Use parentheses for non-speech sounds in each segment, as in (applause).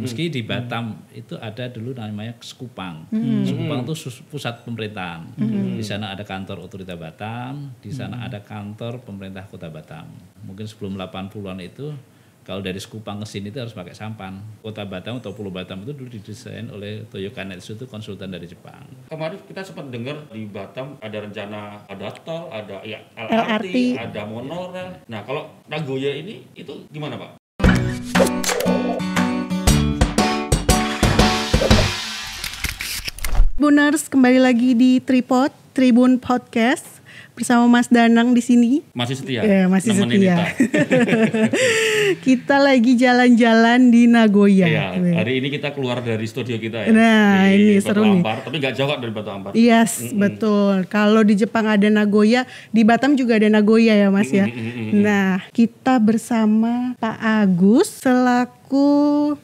Meski di Batam itu ada dulu namanya Sekupang. Sekupang itu pusat pemerintahan. Di sana ada kantor otorita Batam, di sana ada kantor pemerintah kota Batam. Mungkin sebelum 80-an itu kalau dari Sekupang ke sini itu harus pakai sampan. Kota Batam atau Pulau Batam itu dulu didesain oleh Toyo Kanetsu itu konsultan dari Jepang. Kemarin kita sempat dengar di Batam ada rencana ada tol, ada ya, LRT, LRT. ada monorail. Nah, kalau Nagoya ini itu gimana, Pak? Buners kembali lagi di Tripod Tribun Podcast bersama Mas Danang di sini. Masih setia? Ya, masih nemenin setia. (laughs) Kita lagi jalan-jalan di Nagoya. Iya, hari ini kita keluar dari studio kita ya. Nah, di ini Batu seru nih. Ampar, tapi nggak jauh dari Batu Ampar. Yes, betul. Kalau di Jepang ada Nagoya, di Batam juga ada Nagoya ya, Mas ya. Nah, kita bersama Pak Agus selaku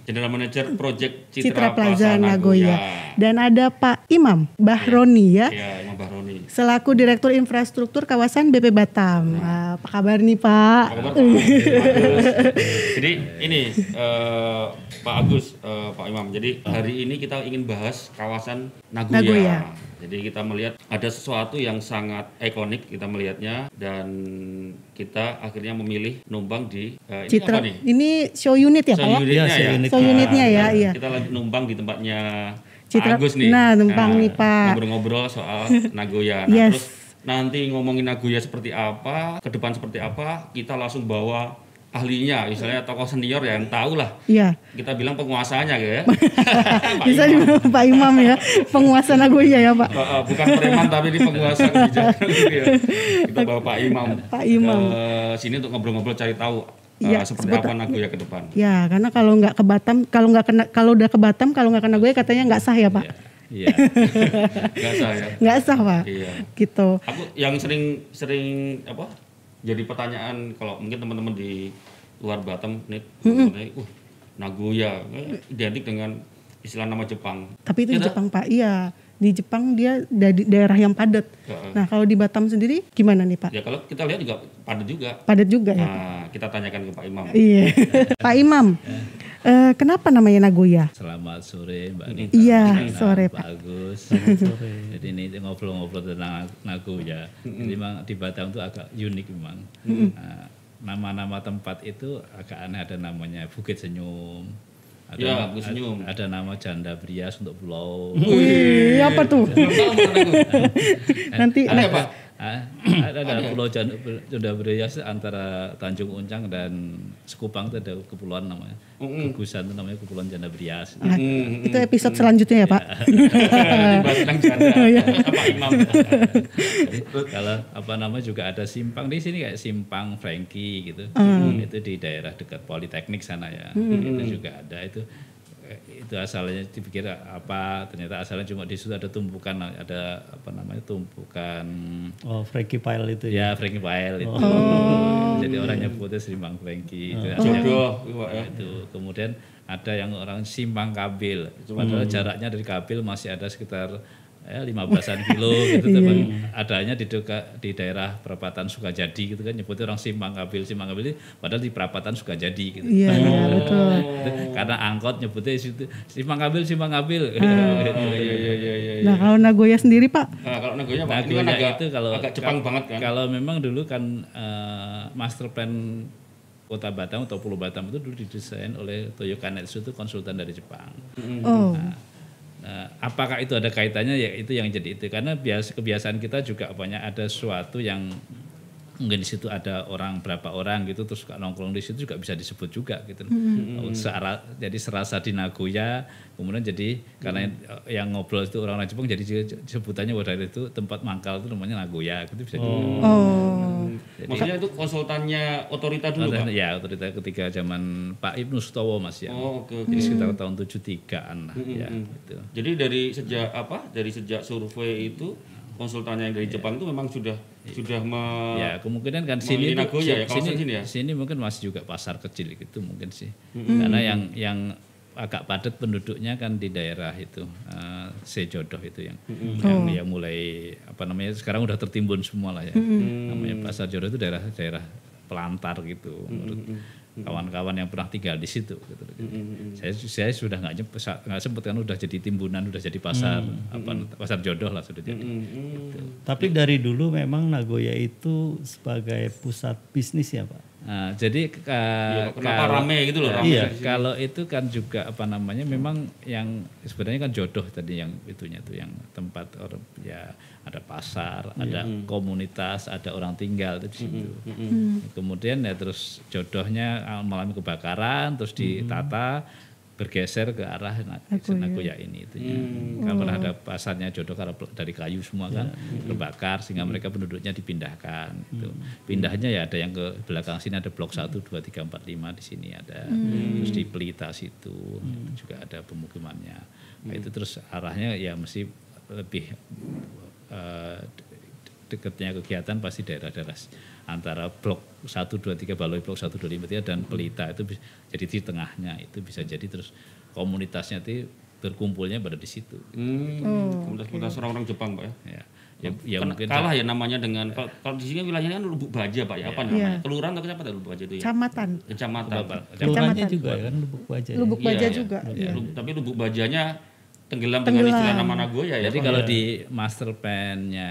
General Manager Project Citra, Citra Plaza Plaza Nagoya. Dan ada Pak Imam Bahroni ya. Iya, Imam Bahroni. Selaku Direktur Infrastruktur Kawasan BP Batam. Wah, apa kabar nih Pak? Apa kabar, Pak? Jadi ini eh, Pak Agus, eh, Pak Imam. Jadi hari ini kita ingin bahas kawasan Nagoya. Nagoya. Jadi kita melihat ada sesuatu yang sangat ikonik kita melihatnya dan kita akhirnya memilih numpang di eh, ini Citra. apa nih? Ini show unit ya Pak ya? unitnya Iya, show ya. unit. Show unitnya ya, kita, iya. Kita lagi numpang di tempatnya Citra- Pak Agus nih. Nah, numpang nih, Pak. Ngobrol-ngobrol soal (laughs) Nagoya. Nah, Yes. terus nanti ngomongin Nagoya seperti apa, ke depan seperti apa, kita langsung bawa ahlinya, misalnya tokoh senior yang tahu lah. Iya. Kita bilang penguasanya gitu ya. (laughs) Bisa Imam. Pak Imam ya, penguasa Nagoya ya Pak. Eh, eh, bukan preman tapi ini penguasa kebijakan gitu ya. Kita bawa Pak Imam. Pak Imam. Ke sini untuk ngobrol-ngobrol cari tahu eh, Iya, seperti seperti- apa Nagoya ke depan. Ya, karena kalau nggak ke Batam, kalau nggak kena, kalau udah ke Batam, kalau nggak ke Nagoya katanya nggak sah ya Pak. Iya. (laughs) Enggak saya. Nggak sah Pak. Iya. Gitu. Aku yang sering sering apa? Jadi pertanyaan kalau mungkin teman-teman di luar Batam nih, mengenai, uh, Nagoya eh, identik dengan istilah nama Jepang. Tapi itu di Kita- Jepang Pak. Iya. Di Jepang dia dari daerah yang padat. Heeh. Nah, kalau di Batam sendiri gimana nih Pak? Ya kalau kita lihat juga padat juga. Padat juga ya. Nah, kita tanyakan ke Pak Imam. Iya. (laughs) Pak Imam, eh, kenapa namanya Nagoya? Selamat sore Mbak Nita. Iya, sore, Pak Agus. (laughs) Jadi ini ngobrol-ngobrol tentang Nagoya. Jadi memang di Batam itu agak unik memang. Nah, nama-nama tempat itu agak aneh ada namanya Bukit Senyum. Ada, Ya, Bukit Senyum. ada nama Janda Brias untuk pulau. Wih, apa tuh? (laughs) Nanti Ada Pak? Ah, ada, ada pulau Janda, Brias antara Tanjung Uncang dan Sekupang itu ada kepulauan namanya. Gugusan itu namanya Kepulauan Janda Brias. Ah, itu episode selanjutnya ya Pak. (laughs) Iya. Pak Imam. (laughs) Kalau apa nama juga ada simpang di sini kayak simpang Frankie gitu. Itu di daerah dekat Politeknik sana ya. Itu juga ada itu itu asalnya dipikir apa ternyata asalnya cuma di situ ada tumpukan ada apa namanya tumpukan Oh, Frankie Pile itu ya. ya Frankie Pile itu. Jadi orang nyebutnya simpang Frankie itu. Jodoh, Pak, ya. itu kemudian ada yang orang simpang kabil padahal jaraknya dari kabil masih ada sekitar ya 15-an kilo gitu teman adanya di deka- di daerah perapatan Sukajadi gitu kan nyebutnya orang simpang kabil simpang kabil ini padahal di perapatan Sukajadi gitu Iya, iya, betul. karena angkot nyebutnya di situ simpang kabil simpang kabil Oh, iya, iya, iya, iya, iya. Nah, kalau Nagoya sendiri Pak, Nah, kalau Nagoya Pak, ini Nagoya kan agak, itu kalau agak Jepang kal- banget kan. Kalau memang dulu kan eh, master plan Kota Batam atau Pulau Batam itu dulu didesain oleh Toyo Kanetsu itu konsultan dari Jepang. oh, Nah, apakah itu ada kaitannya? Ya itu yang jadi itu. Karena biasa kebiasaan kita juga banyak ada sesuatu yang mungkin di situ ada orang berapa orang gitu terus suka nongkrong di situ juga bisa disebut juga gitu. Oh, seara- jadi serasa di Nagoya kemudian jadi karena yang ngobrol itu orang-orang Jepang jadi sebutannya wadah itu tempat mangkal itu namanya Nagoya gitu bisa di- oh, Maksudnya itu konsultannya otorita dulu, Pak. ya otorita ketika zaman Pak Ibnu Sutowo Mas ya. Oh, oke, oke. Jadi sekitar tahun 73-an lah ya gitu. Jadi dari sejak apa? Dari sejak survei itu konsultannya yang dari Jepang itu memang sudah sudah me, Ya kemungkinan kan sini tuh- ya, sini, sini ya? sini mungkin masih juga pasar kecil gitu mungkin sih. Karena yang yang agak padat penduduknya kan di daerah itu eh, Sejodoh itu yang yang, Oh. yang mulai apa namanya sekarang udah tertimbun semua lah ya. Namanya pasar jodoh itu daerah daerah pelantar gitu menurut kawan-kawan yang pernah tinggal di situ gitu. Saya saya sudah nggak nyep- nggak sempat kan udah jadi timbunan, udah jadi pasar apa pasar jodoh lah sudah jadi. Gitu. Tapi dari dulu memang Nagoya itu sebagai pusat bisnis ya Pak. Nah, jadi ka- Ya, kenapa kalau- rame gitu loh rame Iya. Kalau itu kan juga apa namanya memang yang sebenarnya kan jodoh tadi yang itunya tuh yang tempat orang ya ada pasar, ada komunitas, ada orang tinggal itu di situ. Kemudian ya terus jodohnya ah, mengalami kebakaran terus ditata bergeser ke arah Na- Nagoya ini itunya. Karena ada pasarnya jodoh karena dari kayu semua kan terbakar sehingga mereka penduduknya dipindahkan gitu. Pindahnya ya ada yang ke belakang sini ada blok 1 2 3 4 5 di sini ada. Terus di Pelita situ itu juga ada pemukimannya. Nah, itu terus arahnya ya mesti lebih de- dekatnya kegiatan pasti daerah-daerah antara blok 1 2 3 Baloi blok 1 2 5 3 dan Pelita itu bis- jadi di tengahnya itu bisa jadi terus komunitasnya itu berkumpulnya pada di situ. Hmm, komunitas-komunitas orang-orang Jepang pak ya. Ya, ya, ya Kan mungkin kalah ya namanya dengan kalau, kalau di sini kan wilayahnya kan Lubuk Baja pak ya apa namanya kelurahan atau apa Lubuk Baja itu ya Kecamatan. kecamatan Kelurahannya juga kan Lubuk Baja. ya? Lubuk Baja iya. juga. Ya, iya. Lubuk- tapi Lubuk Bajanya tenggelam, dengan istilah nama Nagoya ya Jadi kalau di master plan-nya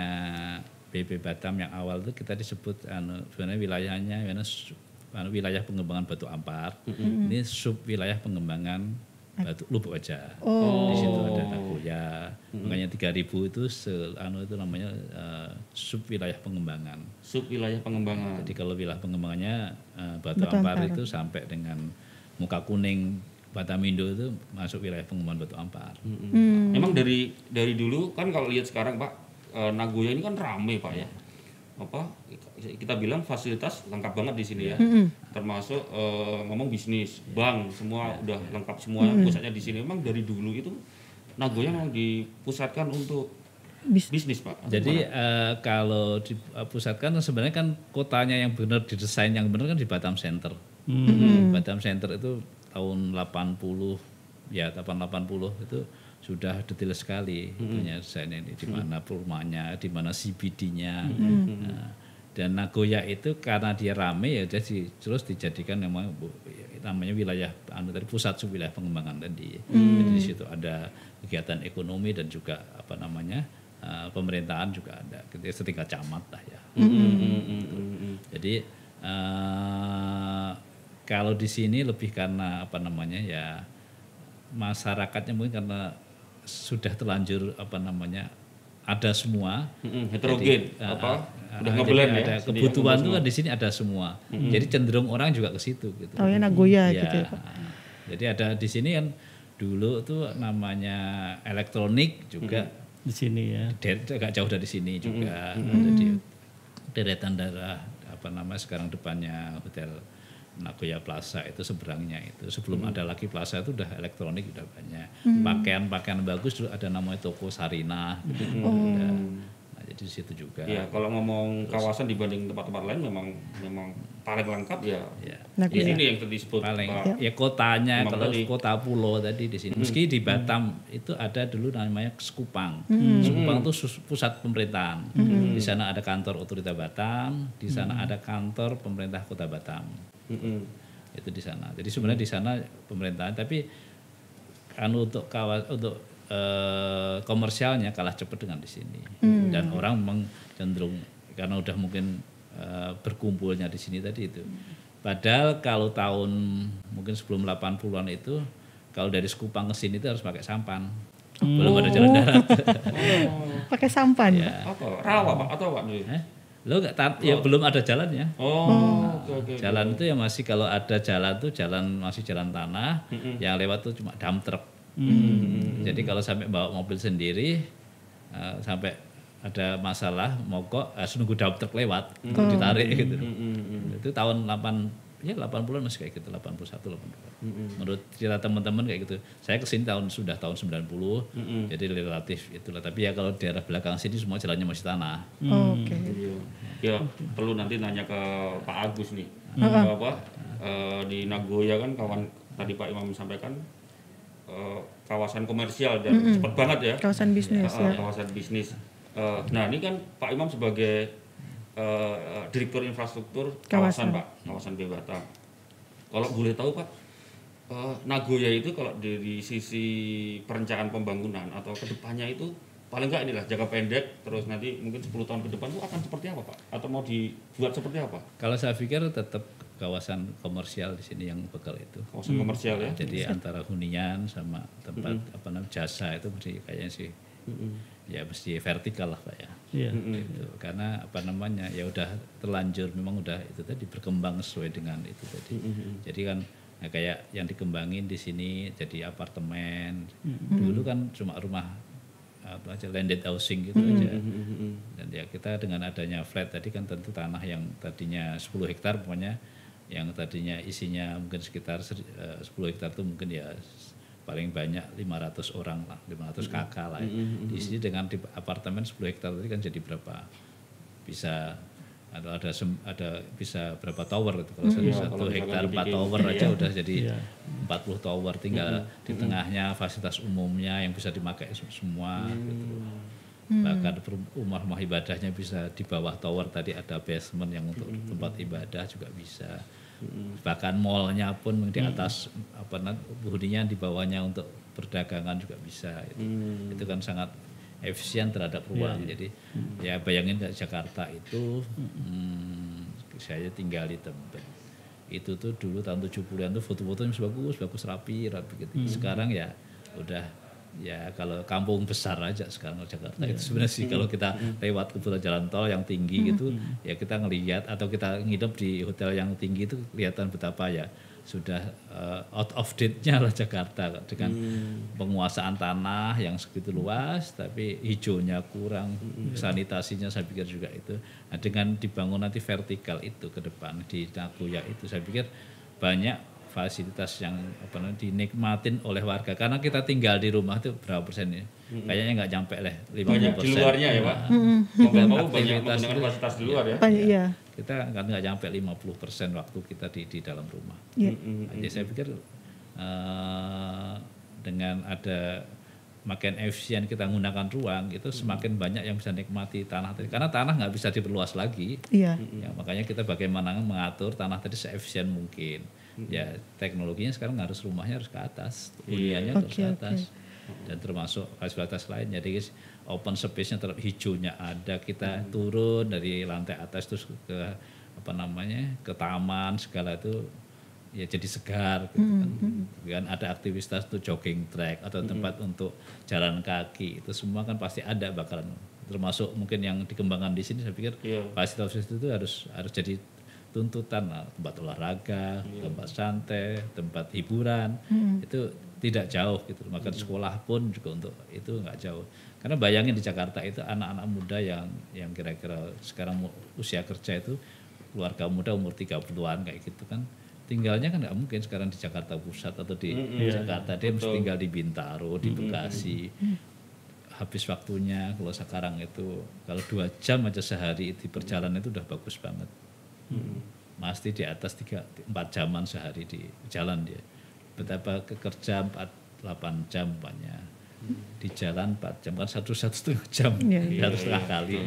BP Batam yang awal itu kita disebut anu, sebenarnya wilayahnya anu, wilayah pengembangan batu ampar. Ini sub wilayah pengembangan batu lubuk baja. Di situ ada Nagoya. Makanya 3000 itu se, anu itu namanya eh, sub wilayah pengembangan. sub wilayah pengembangan Jadi kalau wilayah pengembangannya eh, batu, ampar, itu sampai dengan muka kuning Batamindo itu masuk wilayah pengembangan batu ampar. Mm-mm. Memang dari dari dulu kan kalau lihat sekarang Pak eh, Nagoya ini kan rame Pak ya. Apa kita bilang fasilitas lengkap banget di sini ya. Termasuk eh, ngomong bisnis, bank semua udah lengkap semua pusatnya di sini. Memang dari dulu itu Nagoya memang dipusatkan untuk Bis- bisnis Pak. Jadi eh, kalau dipusatkan sebenarnya kan kotanya yang benar didesain yang benar kan di Batam Center. Batam Center itu tahun 80 ya tahun 80 itu sudah detail sekali itunya desainnya ini di mana rumahnya, di mana CBD-nya. Nah, dan Nagoya itu karena dia rame ya jadi terus dijadikan namanya namanya wilayah anu tadi pusat sub wilayah pengembangan tadi. Jadi di situ ada kegiatan ekonomi dan juga apa namanya eh, pemerintahan juga ada setingkat camat lah ya. Jadi eh, kalau di sini lebih karena apa namanya ya masyarakatnya mungkin karena sudah terlanjur apa namanya ada semua Mm-mm, heterogen Jadi, apa uh, udah ngeblend jadi ya. ada kebutuhan tuh kan di sini ada semua. Jadi cenderung orang juga ke situ gitu. Taunya Nagoya Ya, gitu ya Pak. Jadi ada di sini kan dulu tuh namanya elektronik juga Di sini ya. der- agak jauh dari sini juga. Ada di deretan daerah apa nama sekarang depannya hotel Nagoya Plaza itu seberangnya itu. Sebelum ada lagi plaza itu udah elektronik udah banyak. Pakaian-pakaian bagus dulu ada namanya toko Sarina gitu. Ada. Nah, jadi di situ juga. Ya, kalau ngomong kawasan dibanding tempat-tempat lain memang memang paling lengkap. Ya. ya. Di Nagoya. sini yang tadi disebut paling. Pak. ya kotanya kalau tadi. kota pulau tadi di sini. Meski di Batam itu ada dulu namanya Sekupang. Sekupang itu pusat pemerintahan. Di sana ada kantor otorita Batam di sana ada kantor pemerintah kota Batam. Mm-mm. itu di sana. Jadi sebenarnya di sana pemerintahan tapi anu untuk kawas untuk eh, komersialnya kalah cepat dengan di sini. Dan orang memang cenderung karena udah mungkin eh, berkumpulnya di sini tadi itu. Padahal kalau tahun mungkin sebelum 80-an itu kalau dari Sekupang ke sini itu harus pakai sampan. Belum ada jalan darat. (laughs) Pakai sampan. ya. Apa? Rawa Pak? Atau apa? Eh, lo nggak tat- ya belum ada jalannya. Oh, oke oke. Jalan itu ya masih kalau ada jalan tuh jalan masih jalan tanah, yang lewat tuh cuma dump truck. Jadi kalau sampai bawa mobil sendiri, eh, sampai ada masalah mogok, harus nunggu dump truck lewat untuk ditarik gitu. Itu tahun 8 ya 80-an masih kayak gitu, 81 82. Menurut cerita teman-teman kayak gitu. Saya ke sini tahun sudah tahun 90, jadi relatif itulah. Tapi ya kalau daerah belakang sini semua jalannya masih tanah. Oke. Iya. Ya, perlu nanti nanya ke Pak Agus nih. Apa eh, di Nagoya kan kawan tadi Pak Imam sampaikan eh, kawasan komersial dan cepat banget ya. Kawasan bisnis Ah, ya. kawasan bisnis. Eh, nah, ini kan Pak Imam sebagai eh, Direktur Infrastruktur kawasan, Kawasan. Pak, kawasan B Batam. Kalau boleh tahu Pak, eh, Nagoya itu kalau dari sisi perencanaan pembangunan atau ke depannya itu paling nggak inilah jangka pendek terus nanti mungkin 10 tahun ke depan itu akan seperti apa Pak? Atau mau dibuat seperti apa? Kalau saya pikir tetap kawasan komersial di sini yang bakal itu. Kawasan komersial ya? Jadi antara hunian sama tempat apa namanya jasa itu mesti kayaknya sih ya mesti vertikal lah pak ya. Iya. Gitu. Karena apa namanya ya udah terlanjur memang udah itu tadi berkembang sesuai dengan itu tadi. Jadi kan ya kayak yang dikembangin di sini jadi apartemen. Dulu kan cuma rumah apa aja landed housing gitu aja. Dan ya kita dengan adanya flat tadi kan tentu tanah yang tadinya 10 hektar pokoknya yang tadinya isinya mungkin sekitar ser- eh, 10 hektar itu mungkin ya paling banyak 500 orang lah, 500 kakak lah. ya. Di sini dengan di apartemen 10 hektar tadi kan jadi berapa? Bisa ada ada sem- ada bisa berapa tower itu kalau Iya, satu misalkan hektar 4 dibikin, tower aja udah jadi Iya. 40 tower tinggal di tengahnya fasilitas umumnya yang bisa dipakai se- semua gitu. Bahkan per- rumah-rumah ibadahnya bisa di bawah tower tadi ada basement yang untuk tempat ibadah juga bisa. Bahkan mallnya pun di atas apa namanya di bawahnya untuk perdagangan juga bisa. Itu, itu kan sangat efisien terhadap ruang. Jadi ya bayangin ke Jakarta itu hmm, saya tinggal di tempat itu tuh dulu tahun 70-an tuh foto-fotonya masih bagus, bagus rapi, rapi. Gitu. Sekarang ya udah ya kalau kampung besar aja sekarang Jakarta itu sebenarnya sih kalau kita lewat kebetulan jalan tol yang tinggi gitu ya kita ngelihat atau kita nginep di hotel yang tinggi itu kelihatan betapa ya sudah uh, out of date-nya lah Jakarta dengan penguasaan tanah yang segitu luas tapi hijaunya kurang sanitasinya saya pikir juga itu. Nah, dengan dibangun nanti vertikal itu ke depan di Nagoya itu saya pikir banyak fasilitas yang apa namanya dinikmatin oleh warga. Karena kita tinggal di rumah itu berapa persen ya? Kayaknya nggak nyampe lah 50 Banyak di persen. luarnya ya Pak? Mau nggak mau banyak Aktivitas menggunakan fasilitas di luar ya? Banyak, iya. kita kan nggak nyampe 50 persen waktu kita di di dalam rumah. Iya. Nah, Jadi saya pikir eh, dengan ada makin efisien kita menggunakan ruang itu semakin banyak yang bisa nikmati tanah tadi. Karena tanah nggak bisa diperluas lagi. Iya. ya, makanya kita bagaimana mengatur tanah tadi seefisien mungkin ya teknologinya sekarang harus rumahnya harus ke atas huniannya harus Oke, ke oke. atas. Dan termasuk fasilitas lain. Jadi guys, open space-nya tetap hijaunya ada. Kita turun dari lantai atas terus ke apa namanya ke taman segala itu ya jadi segar gitu kan. kan ada aktivitas tuh jogging track atau tempat untuk jalan kaki. Itu semua kan pasti ada bakalan. Termasuk mungkin yang dikembangkan di sini saya pikir Iya. fasilitas itu harus harus jadi tuntutan lah, tempat olahraga, tempat santai, tempat hiburan itu tidak jauh gitu. Maka sekolah pun juga untuk itu nggak jauh. Karena bayangin di Jakarta itu anak-anak muda yang yang kira-kira sekarang usia kerja itu keluarga muda umur 30-an kayak gitu kan tinggalnya kan nggak mungkin sekarang di Jakarta Pusat atau di Jakarta. Dia mesti tinggal di Bintaro di Bekasi. Habis waktunya kalau sekarang itu kalau dua jam aja sehari di perjalanan itu udah bagus banget pasti di atas tiga empat jaman sehari di jalan dia. Betapa ke kerja empat delapan jam banyak. Di jalan empat jam kan satu satu setengah jam. Iya, satu setengah kali.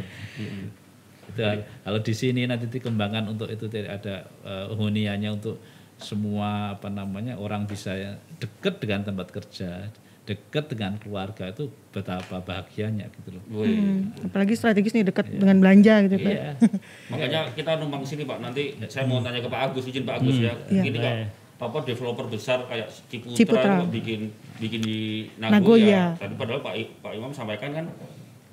Itu kalau di sini nanti dikembangkan untuk itu tidak ada eh, huniannya untuk semua apa namanya orang bisa deket dengan tempat kerja deket dengan keluarga itu betapa bahagianya gitu loh. Hmm, Apalagi strategis nih dekat dengan belanja gitu Pak. iya (laughs) Makanya kita numpang sini Pak. Nanti saya mau tanya ke Pak Agus, izin Pak Agus ya. Iya. Ini kok Boleh. apa developer besar kayak Ciputra, Ciputra. bikin bikin di Nagoya. Nagoya. Tadi padahal Pak I- Pak Imam sampaikan kan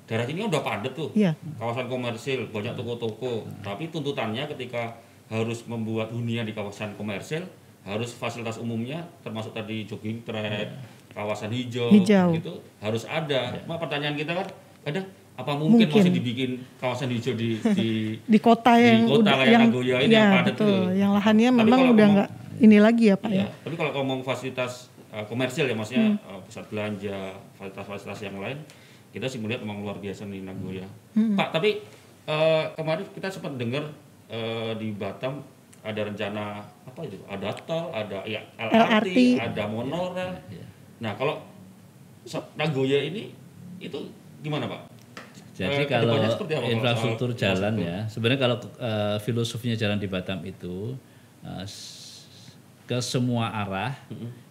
daerah sini kan udah padat tuh. Iya. Kawasan komersil, banyak toko-toko. Tapi tuntutannya ketika harus membuat hunian di kawasan komersil, harus fasilitas umumnya termasuk tadi jogging track, kawasan hijau, Hijau. gitu harus ada. Cuma pertanyaan kita kan ada apa mungkin, Mungkin. masih dibikin kawasan hijau di di (laughs) Di kota Di yang kota udah kayak yang Nagoya ini ya, yang padat betul. tuh. Yang lahannya Tapi memang kalau udah ngomong- nggak ini lagi ya Pak Iya, ya. tapi kalau ngomong fasilitas uh, komersil ya maksudnya uh, pusat belanja, fasilitas-fasilitas yang lain, kita sih melihat memang luar biasa nih Nagoya. Pak, tapi uh, kemarin kita sempat dengar uh, di Batam ada rencana apa itu? Ada tol, ada ya LRT, LRT. ada monorail. Iya. Nah, kalau Nagoya ini itu gimana, Pak? Jadi Eh, kalau apa kalau infrastruktur soal jalan ya, sebenarnya kalau eh, filosofinya jalan di Batam itu s- ke semua arah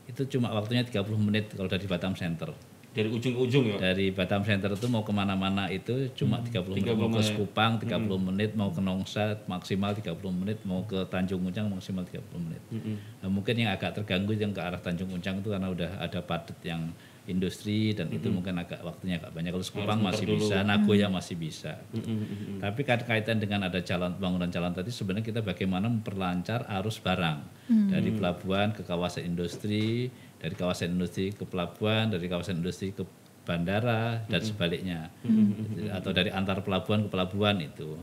itu cuma waktunya 30 menit kalau dari Batam Center. Dari ujung ke ujung ya? Dari Batam Center itu mau ke mana-mana itu cuma 30 menit. Mau ke Sekupang 30 menit, mau ke Nongsa maksimal 30 menit, mau ke Tanjung Uncang maksimal 30 menit. Nah, mungkin yang agak terganggu yang ke arah Tanjung Uncang itu karena udah ada padat yang industri dan itu mungkin agak waktunya agak banyak. Kalau Sekupang masih bisa, Nagoya masih bisa. Tapi kait- kaitan dengan ada jalan pembangunan jalan tadi sebenarnya kita bagaimana memperlancar arus barang. Dari pelabuhan ke kawasan industri, dari kawasan industri ke pelabuhan, dari kawasan industri ke bandara dan sebaliknya. Atau dari antar pelabuhan ke pelabuhan itu.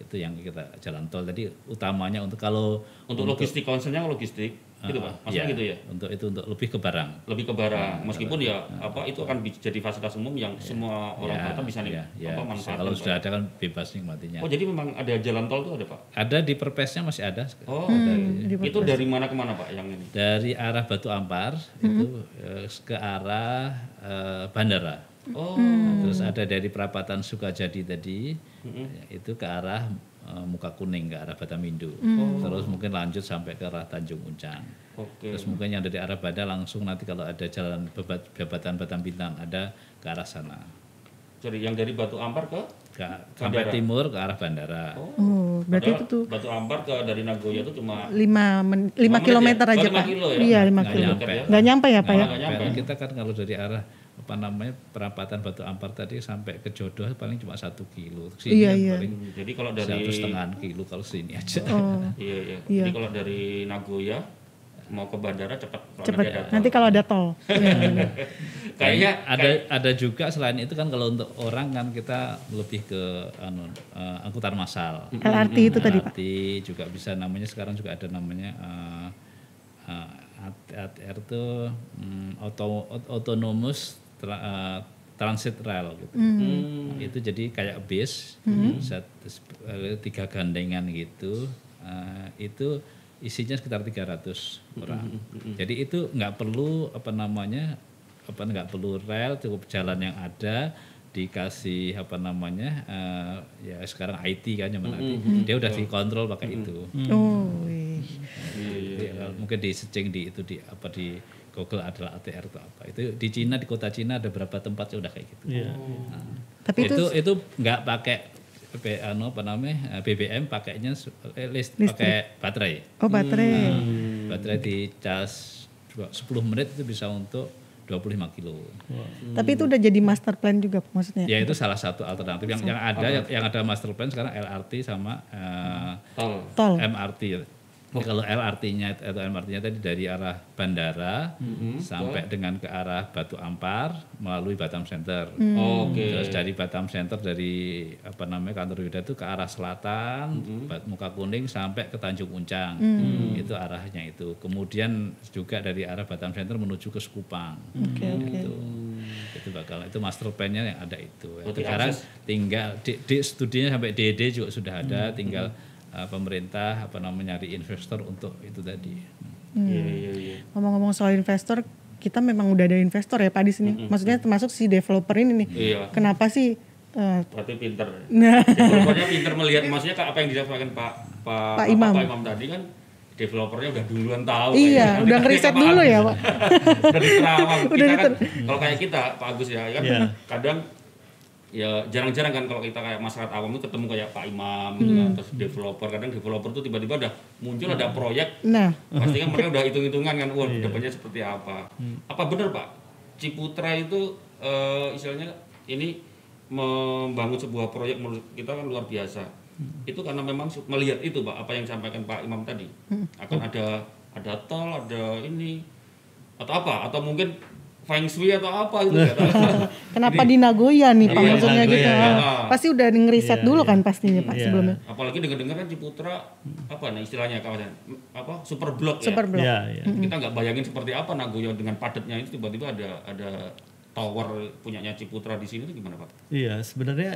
Itu yang kita jalan tol. Tadi utamanya untuk kalau untuk logistik concernnya logistik gitu pak? Maksudnya ya, gitu ya? Untuk itu untuk lebih ke barang. lebih ke barang. Meskipun ya apa itu akan jadi fasilitas umum yang semua orang Ya, bisa nih ya, ya, apa bisa. manfaatkan Kalau sudah ada kan bebas nikmatinya. oh jadi memang ada jalan tol tuh ada pak? Ada di perpesnya masih ada. oh Hmm, itu dari mana ke mana pak yang ini? Dari arah Batu Ampar itu eh, ke arah eh, bandara. oh. Nah, terus ada dari perapatan Sukajadi tadi ya, itu ke arah eh, Muka Kuning ke arah Batamindo. Terus mungkin lanjut sampai ke arah Tanjung Uncang. oke Terus mungkin yang dari arah Banda langsung nanti kalau ada jalan bebat- Jabatan Batam Bintang ada ke arah sana. jadi yang dari Batu Ampar ke Ke, sampai timur ke arah bandara. Oh, berarti itu tuh Batu Ampar ke dari Nagoya itu cuma 5 men, 5 menit kilometer ya? Oh, aja lima Pak. kilo ya? Iya, 5 Nggak kilo. nyampe. Ya Pak ya? nggak nyampe. Kita kan kalau dari arah apa namanya perapatan Batu Ampar tadi sampai ke Jodoh paling cuma satu kilo. Sini Iya, kan iya. paling Hmm, jadi kalau dari satu setengah kilo kalau sini aja. Oh, (laughs) iya iya Iya. jadi kalau dari Nagoya mau ke bandara cepat nanti ada. Nanti kalau ada tol. (laughs) Iya. kayaknya ada ada juga selain itu kan kalau untuk orang kan kita lebih ke anu, eh, angkutan massal. LRT itu tadi Pak. LRT juga bisa namanya sekarang juga ada namanya eh, eh, AT- ATR itu mm, auto, autonomous tra- eh, transit rail gitu. Hmm. Itu jadi kayak bis, sat- eh, tiga gandengan gitu. Eh, itu isinya sekitar 300 orang. Jadi itu nggak perlu apa namanya apa nggak perlu rel, cukup jalan yang ada dikasih apa namanya eh, ya sekarang IT kan yang nanti dia udah dikontrol pakai itu. Oh, wih. Jadi, kalau mungkin di searching di itu di apa di Google adalah ATR atau apa. Itu di Cina di kota Cina ada berapa tempat yang udah kayak gitu. Iya. Tapi itu, itu nggak pakai B, anu, apa namanya eh, BBM pakainya eh, list, pakai baterai. oh baterai. Baterai di cas dua- 10 menit itu bisa untuk 25 kilo. Tapi itu udah jadi master plan juga maksudnya. Ya itu salah satu alternatif yang yang ada yang, yang ada master plan sekarang LRT sama tol Tol. MRT. Jadi kalau LRT-nya atau MRT-nya tadi dari arah bandara sampai dengan ke arah Batu Ampar melalui Batam Center. oke Terus dari Batam Center dari apa namanya kantor Yuda itu ke arah selatan, Bat- Muka Kuning sampai ke Tanjung Uncang. Itu arahnya itu. Kemudian juga dari arah Batam Center menuju ke Sekupang. Oke, oke. Itu itu bakal itu master plan-nya yang ada itu. Berarti Sekarang akses- tinggal di, di studinya sampai DD juga sudah ada, tinggal uh, pemerintah apa namanya nyari investor untuk itu tadi. iya iya iya Ngomong-ngomong soal investor, kita memang udah ada investor ya Pak di sini. Maksudnya termasuk si developer ini nih. iya Kenapa sih eh, berarti pinter nah developernya pinter melihat maksudnya apa yang disampaikan Pak Pak, Pak Imam. Pak Imam tadi kan developernya udah duluan tahu Iya, udah ngeriset dulu ya. Pak. (laughs) udah diterawang Udah kita kan kalau kayak kita Pak Agus ya kan Iya. kadang ya jarang-jarang kan kalau kita kayak masyarakat awam itu ketemu kayak Pak Imam gitu kan terus developer. Kadang developer tuh tiba-tiba udah muncul ada proyek. Nah. Pasti kan mereka udah hitung-hitungan kan wah depannya seperti apa. Apa benar pak? Ciputra itu eh, istilahnya ini membangun sebuah proyek menurut kita kan luar biasa. Itu karena memang melihat itu pak apa yang disampaikan Pak Imam tadi. Akan ada ada tol ada ini atau apa atau mungkin feng shui atau apa gitu. Ya (laughs) kenapa di Nagoya nih Pak? Iya, maksudnya Nagoya, gitu iya. pasti udah ngeriset dulu kan pastinya Pak Iya. sebelumnya. Apalagi dengar-dengar kan Ciputra apa nah istilahnya kawasan apa? Super blok ya? Super blok Iya, iya. kita nggak bayangin seperti apa Nagoya dengan padatnya itu tiba-tiba ada ada tower punyanya Ciputra di sini itu gimana pak? Iya, sebenarnya